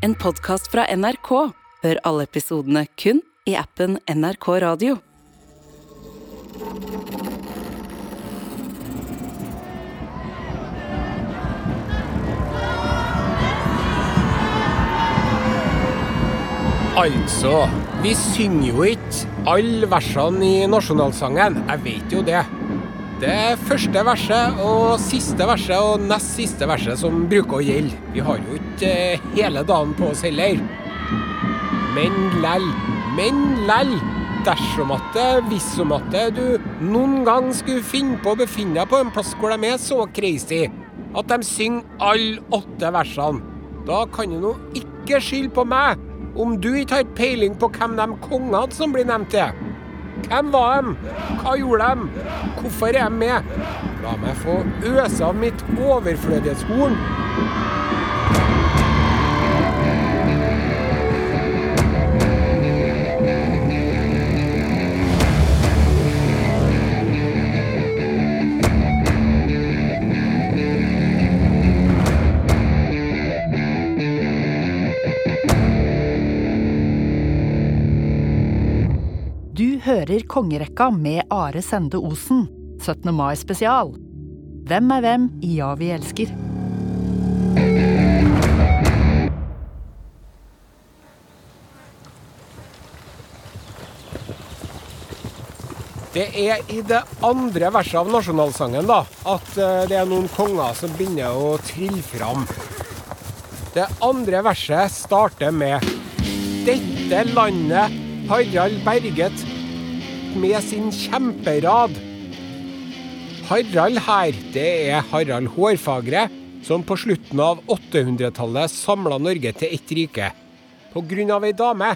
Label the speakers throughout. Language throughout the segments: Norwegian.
Speaker 1: En podkast fra NRK. Hør alle episodene kun i appen NRK Radio.
Speaker 2: Altså, vi synger jo ikke alle versene i nasjonalsangen. Jeg vet jo det. Det er første verset og siste verset og nest siste verset som bruker å gjelde. Vi har jo ikke eh, hele dagen på oss heller. Men lell, men lell. Dersom at det, hvis om at det, du noen gang skulle finne på å befinne deg på en plass hvor de er så crazy at de synger alle åtte versene, da kan du nå ikke skylde på meg om du ikke har peiling på hvem de kongene som blir nevnt er. Hvem var de? Hva gjorde de? Hvorfor er de med? La meg få øse av mitt overflødighetshorn.
Speaker 3: Hører Kongerekka med Are Sende Osen, 17. mai spesial. Hvem er hvem i Ja, vi elsker?
Speaker 2: Det er i det andre verset av nasjonalsangen da, at eh, det er noen konger som begynner å trille fram. Det andre verset starter med Dette landet Harald berget med sin kjemperad. Harald her, det er Harald Hårfagre, som på slutten av 800-tallet samla Norge til ett rike. Av ei dame.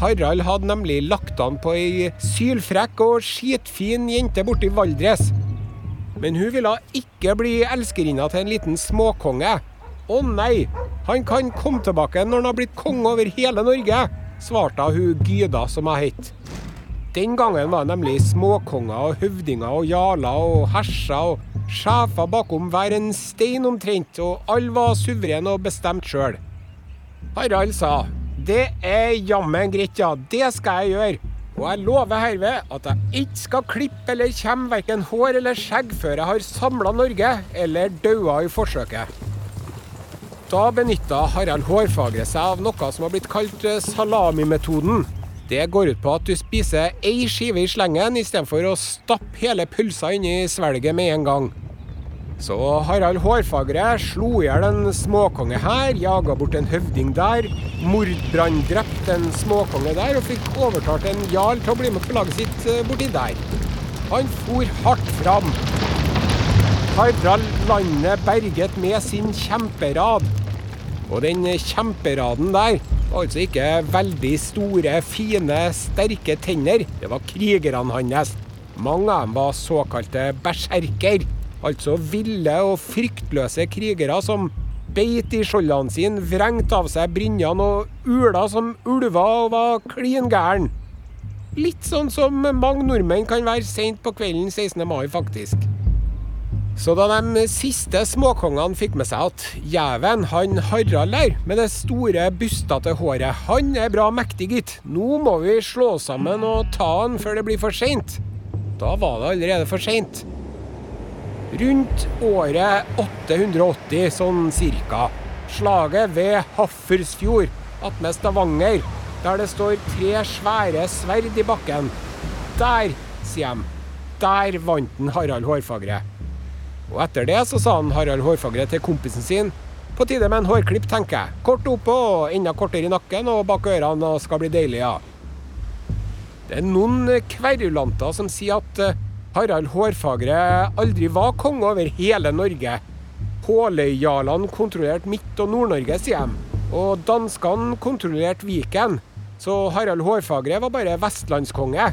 Speaker 2: Harald hadde nemlig lagt an på ei sylfrekk og skitfin jente borti Valdres. Men hun ville ikke bli elskerinna til en liten småkonge. Å nei, han kan komme tilbake når han har blitt konge over hele Norge, svarte hun Gyda som hun het. Den gangen var det nemlig småkonger og høvdinger og jarler og herser og sjefer bakom hver en stein omtrent, og alle var suverene og bestemt sjøl. Harald sa det er jammen greit, ja, det skal jeg gjøre. Og jeg lover herved at jeg ikke skal klippe eller kjemme verken hår eller skjegg før jeg har samla Norge eller daua i forsøket. Da benytta Harald Hårfagre seg av noe som har blitt kalt eh, salamimetoden. Det går ut på at du spiser ei skive i slengen istedenfor å stappe hele pølsa inn i svelget med en gang. Så Harald Hårfagre slo i hjel en småkonge her, jaga bort en høvding der, mordbranndrept en småkonge der og fikk overtalt en jarl til å bli med på laget sitt eh, borti der. Han for hardt fram. Harald landet berget med sin kjemperad. Og den kjemperaden der altså ikke veldig store, fine, sterke tenner. Det var krigerne hans. Mange av dem var såkalte berserker. Altså ville og fryktløse krigere som beit i skjoldene sine, vrengte av seg brynjene og ula som ulver og var klin gæren. Litt sånn som mange nordmenn kan være seint på kvelden 16. mai, faktisk. Så da de siste småkongene fikk med seg at jæven, han Harald der, med det store, bustete håret, han er bra mektig, gitt. Nå må vi slå sammen og ta han før det blir for seint. Da var det allerede for seint. Rundt året 880, sånn cirka. Slaget ved Hafrsfjord, attmed Stavanger, der det står tre svære sverd i bakken. Der, sier de, der vant den Harald Hårfagre. Og etter det så sa han Harald Hårfagre til kompisen sin på tide med en hårklipp, tenker jeg. Kort oppå og enda kortere i nakken og bak ørene og skal bli deilig, ja. Det er noen kverulanter som sier at eh, Harald Hårfagre aldri var konge over hele Norge. Håløyjarlene kontrollerte Midt- og Nord-Norge, sier de. Og danskene kontrollerte Viken. Så Harald Hårfagre var bare vestlandskonge.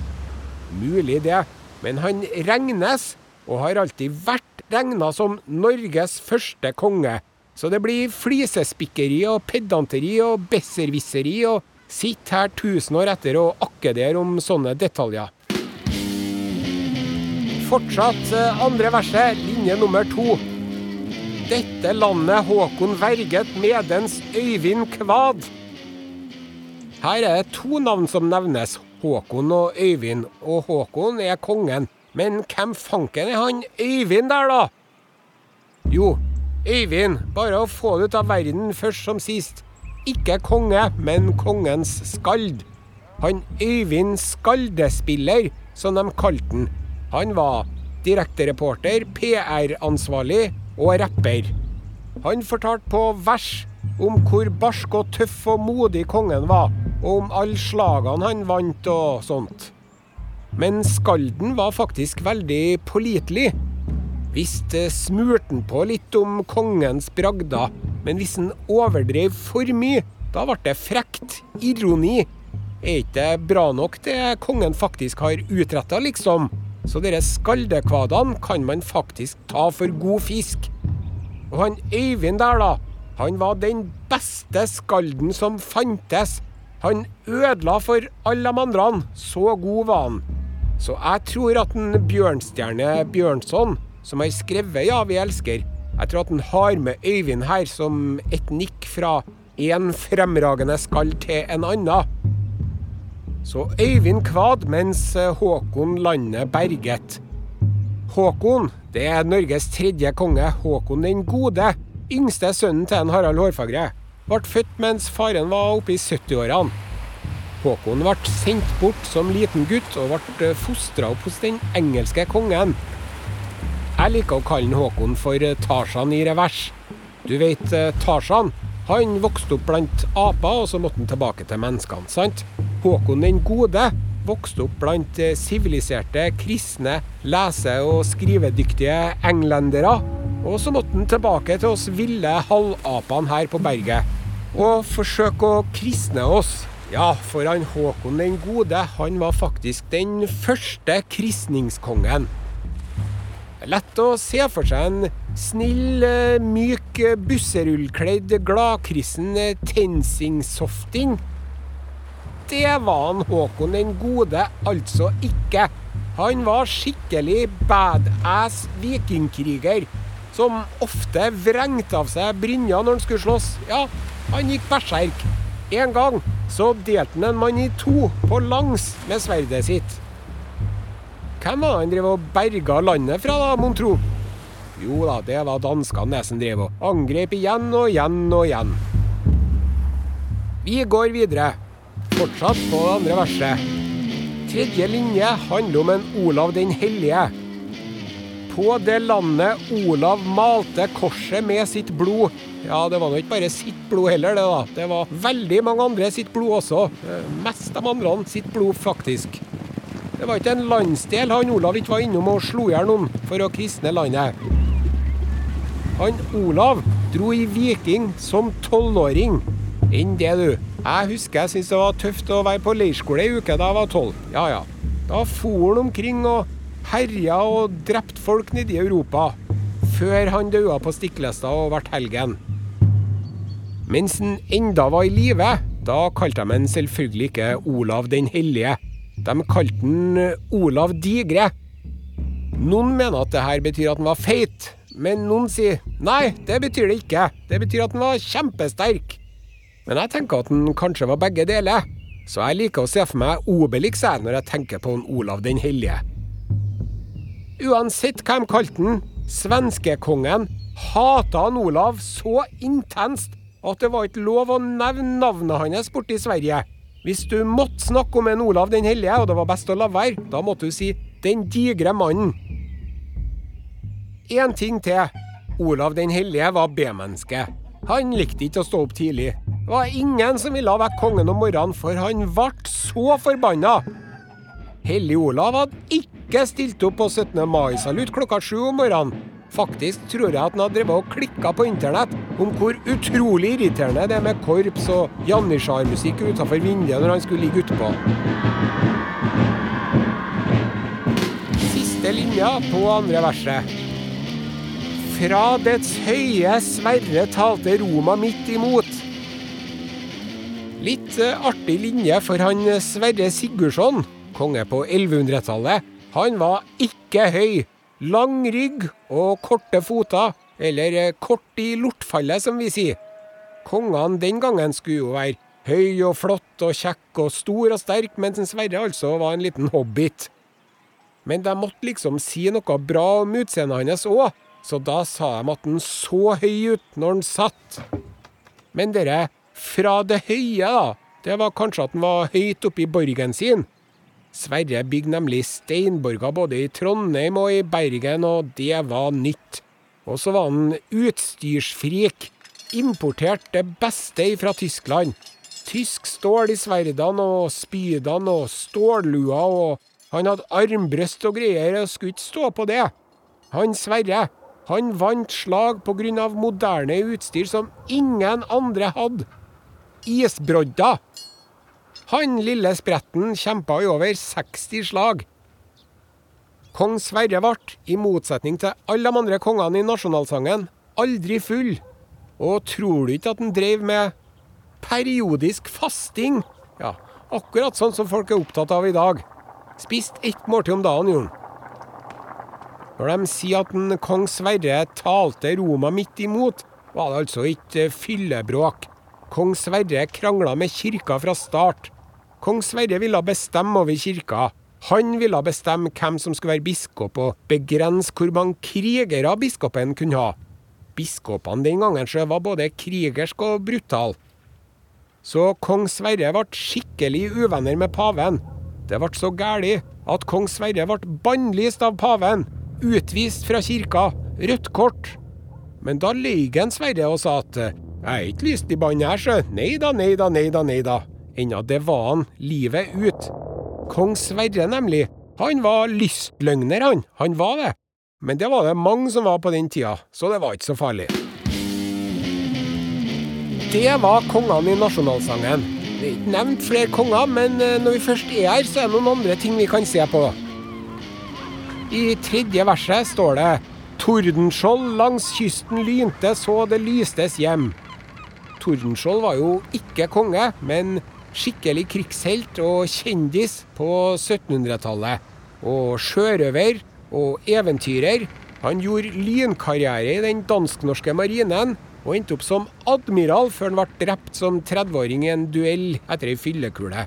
Speaker 2: Mulig det, men han regnes, og har alltid vært regna som Norges første konge. Så det blir flisespikkeri og pedanteri og besserwisseri og sitt her tusen år etter og akkedere om sånne detaljer. Fortsatt eh, andre verset, linje nummer to. dette landet Håkon verget medens Øyvind Kvad. Her er det to navn som nevnes, Håkon og Øyvind, og Håkon er kongen. Men hvem fanken er han Øyvind der, da? Jo, Øyvind, bare å få det ut av verden først som sist. Ikke konge, men kongens skald. Han Øyvind Skaldespiller, som de kalte han. Han var direktereporter, PR-ansvarlig og rapper. Han fortalte på vers om hvor barsk og tøff og modig kongen var, og om alle slagene han vant og sånt. Men skalden var faktisk veldig pålitelig. Visst smurte han på litt om kongens bragder, men hvis han overdrev for mye, da ble det frekt. Ironi. Er ikke det bra nok det kongen faktisk har utretta, liksom? Så dere skaldekvadene kan man faktisk ta for god fisk. Og han Øyvind der, da. Han var den beste skalden som fantes. Han ødela for alle de andre. Så god var han. Så jeg tror at en Bjørnstjerne Bjørnson, som har skrevet 'Ja, vi elsker', jeg tror at han har med Øyvind her som et nikk fra en fremragende skall til en annen. Så Øyvind kvad mens Håkon landet berget. Håkon det er Norges tredje konge, Håkon den gode, yngste sønnen til en Harald Hårfagre. Ble født mens faren var oppe i 70-årene. Håkon ble sendt bort som liten gutt og ble fostra opp hos den engelske kongen. Jeg liker å kalle Håkon for Tarzan i revers. Du vet Tarzan? Han vokste opp blant aper, og så måtte han tilbake til menneskene, sant? Håkon den gode vokste opp blant siviliserte, kristne, lese- og skrivedyktige englendere. Og så måtte han tilbake til oss ville halvapene her på berget. Og forsøke å kristne oss. Ja, for han Håkon den gode, han var faktisk den første kristningskongen. Lett å se for seg en snill, myk, busserullkledd, gladkristen tensingsofting. Det var han Håkon den gode altså ikke. Han var skikkelig badass vikingkriger, som ofte vrengte av seg brynja når han skulle slåss. Ja, han gikk berserk. En gang så delte han en mann i to på langs med sverdet sitt. Hvem var han drev og berga landet fra, da, mon tro? Jo da, det var danskene som drev og angrep igjen og igjen og igjen. Vi går videre. Fortsatt på det andre verset. Tredje linje handler om en Olav den hellige. På det landet Olav malte korset med sitt blod. Ja, det var nå ikke bare sitt blod heller, det da. Det var veldig mange andre sitt blod også. Mest av andre sitt blod, faktisk. Det var ikke en landsdel han Olav ikke var innom og slo i hjel noen for å kristne landet. Han Olav dro i viking som tolvåring. Enn det, du. Jeg husker jeg syntes det var tøft å være på leirskole ei uke da jeg var tolv. Ja ja. Da for han omkring og herja og drept folk nede i Europa. Før han daua på Stiklestad og ble helgen. Mens han enda var i live, da kalte de han selvfølgelig ikke Olav den hellige. De kalte han Olav Digre. Noen mener at det her betyr at han var feit, men noen sier nei, det betyr det ikke. Det betyr at han var kjempesterk. Men jeg tenker at han kanskje var begge deler. Så jeg liker å se for meg Obelix når jeg tenker på en Olav den hellige. Uansett hva de kalte han, svenskekongen hata Olav så intenst at det var ikke lov å nevne navnet hans borte i Sverige. Hvis du måtte snakke om en Olav den hellige, og det var best å la være, da måtte du si 'den digre mannen'. Én ting til. Olav den hellige var B-menneske. Han likte ikke å stå opp tidlig. Det var ingen som ville vekk kongen om morgenen, for han ble så forbanna. Hellig Olav hadde ikke stilt opp på 17. mai-salut klokka sju om morgenen. Faktisk tror jeg at han hadde drevet og klikka på internett om hvor utrolig irriterende det er med korps og janitsjarmusikk utafor vinduet når han skulle ligge utpå. Siste linja på andre verset. Fra dets høye Sverre talte Roma midt imot. Litt artig linje for han Sverre Sigurdsson, konge på 1100-tallet. Han var ikke høy. Lang rygg og korte foter. eller eh, kort i lortfallet, som vi sier. Kongene den gangen skulle jo være høy og flott og kjekk og stor og sterk, mens Sverre altså var en liten hobbit. Men de måtte liksom si noe bra om utseendet hans òg, så da sa de at han så høy ut når han satt. Men dere fra det høye, da, det var kanskje at han var høyt oppe i borgen sin. Sverre bygde nemlig steinborger både i Trondheim og i Bergen, og det var nytt. Og så var han utstyrsfrik. Importert det beste fra Tyskland. Tysk stål i sverdene og spydene og stållua, og han hadde armbrøst og greier, og skulle ikke stå på det. Han Sverre, han vant slag av moderne utstyr som ingen andre hadde. Isbrodder. Han lille spretten kjempa i over 60 slag. Kong Sverre ble, i motsetning til alle de andre kongene i nasjonalsangen, aldri full. Og tror du ikke at han drev med periodisk fasting? Ja, akkurat sånn som folk er opptatt av i dag. Spist ett måltid om dagen, gjorde han. Når de sier at en kong Sverre talte Roma midt imot, var det altså ikke fyllebråk. Kong Sverre krangla med kirka fra start. Kong Sverre ville bestemme over kirka. Han ville bestemme hvem som skulle være biskop, og begrense hvor mange krigere biskopen kunne ha. Biskopene den gangen så var både krigersk og brutale. Så kong Sverre ble skikkelig uvenner med paven. Det ble så gæli at kong Sverre ble bannlyst av paven. Utvist fra kirka. Rødt kort. Men da løy Sverre og sa at jeg er ikke lyst i bann her, sjø. Nei da, nei da, nei da, nei da. Enda det var han livet ut. Kong Sverre, nemlig. Han var lystløgner, han. Han var det. Men det var det mange som var på den tida, så det var ikke så farlig. Det var kongene i nasjonalsangen. Det er ikke nevnt flere konger, men eh, når vi først er her, så er det noen andre ting vi kan se på. I tredje verset står det Tordenskjold langs kysten lynte så det lystes hjem. Tordenskjold var jo ikke konge, men skikkelig krigshelt og kjendis på 1700-tallet. Og sjørøver og eventyrer. Han gjorde lynkarriere i den dansk-norske marinen, og endte opp som admiral før han ble drept som 30-åring i en duell etter ei fyllekule.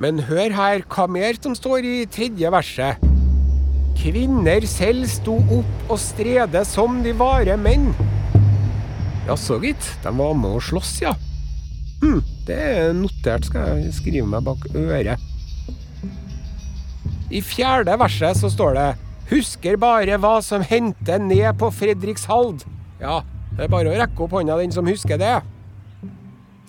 Speaker 2: Men hør her hva mer som står i tredje verset. Kvinner selv sto opp og strede som de vare menn. Jaså, gitt. De var med å slåss, ja. Hm, det er notert, skal jeg skrive meg bak øret. I fjerde verset så står det Husker bare hva som hendte ned på Fredrikshald. Ja, det er bare å rekke opp hånda den som husker det.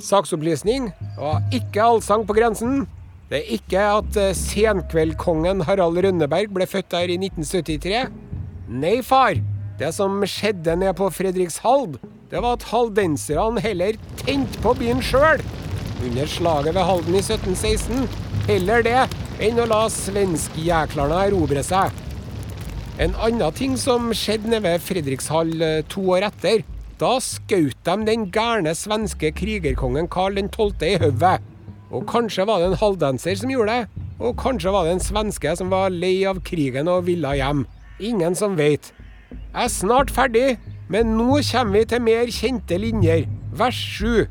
Speaker 2: Saksopplysning og ikke allsang på grensen. Det er ikke at eh, senkveldkongen Harald Rønneberg ble født der i 1973. Nei, far. Det som skjedde ned på Fredrikshald, det var at haldenserne heller tente på byen sjøl. Under slaget ved Halden i 1716. Heller det enn å la svenskejæklerne erobre seg. En annen ting som skjedde nede ved Fredrikshall eh, to år etter. Da skjøt de den gærne svenske krigerkongen Karl 12. i hodet. Og kanskje var det en halvdanser som gjorde det. Og kanskje var det en svenske som var lei av krigen og ville hjem. Ingen som veit. Jeg er snart ferdig, men nå kommer vi til mer kjente linjer. Vers 7.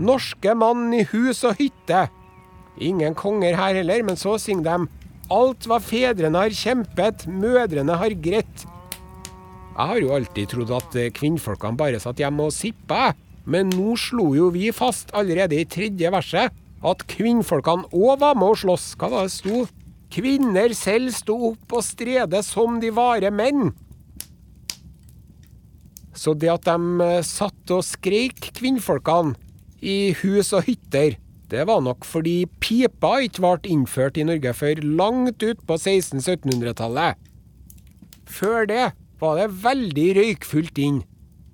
Speaker 2: Norske mann i hus og hytte. Ingen konger her heller, men så synger de Alt hva fedrene har kjempet, mødrene har grett. Jeg har jo alltid trodd at kvinnfolkene bare satt hjemme og sippa, men nå slo jo vi fast allerede i tredje verset at kvinnfolkene òg var med å slåss. Hva var det sto? Kvinner selv sto opp og strede som de vare menn. Så det at de eh, satt og skreik, kvinnfolkene, i hus og hytter, det var nok fordi pipa ikke ble innført i Norge før langt ut på 1600-1700-tallet. Før det var det veldig røykfullt inn.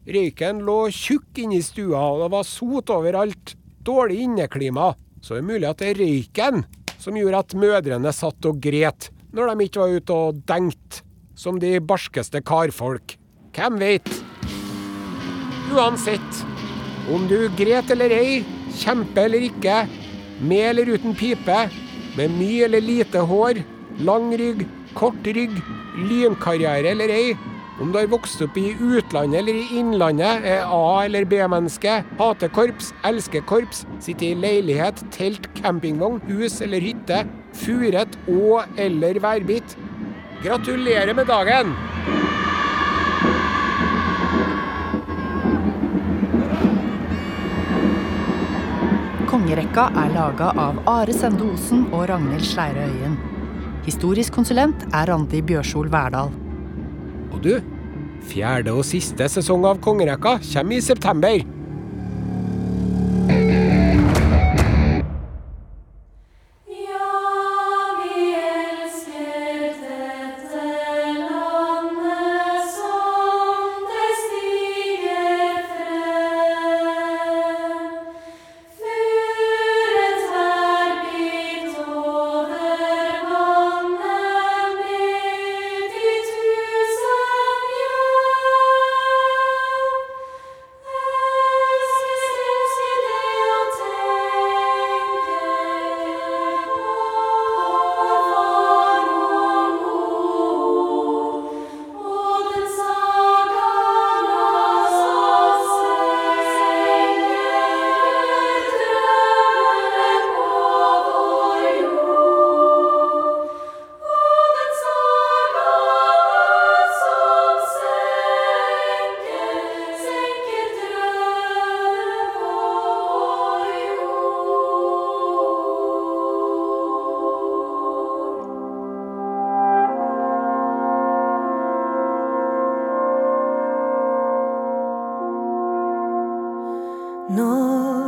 Speaker 2: Røyken lå tjukk inne i stua, og det var sot overalt. Dårlig inneklima. Så det er mulig at det er røyken som gjorde at mødrene satt og gret når de ikke var ute og dengte, som de barskeste karfolk. Hvem veit? Uansett, om du gret eller ei, kjempe eller ikke, med eller uten pipe, med mye eller lite hår, lang rygg, kort rygg, lynkarriere eller ei,
Speaker 4: Om du har vokst opp i utlandet eller i innlandet, er A- eller B-menneske, hater korps, elsker korps, sitter i leilighet, telt, campingvogn, hus eller hytte, furet og eller værbitt. Gratulerer med dagen!
Speaker 3: Kongerekka er laga av Are Sende Osen og Ragnhild Sleire Øyen. Historisk konsulent er Randi Bjørsol Verdal.
Speaker 4: Og du, fjerde og siste sesong av Kongerekka kommer i september.
Speaker 1: No.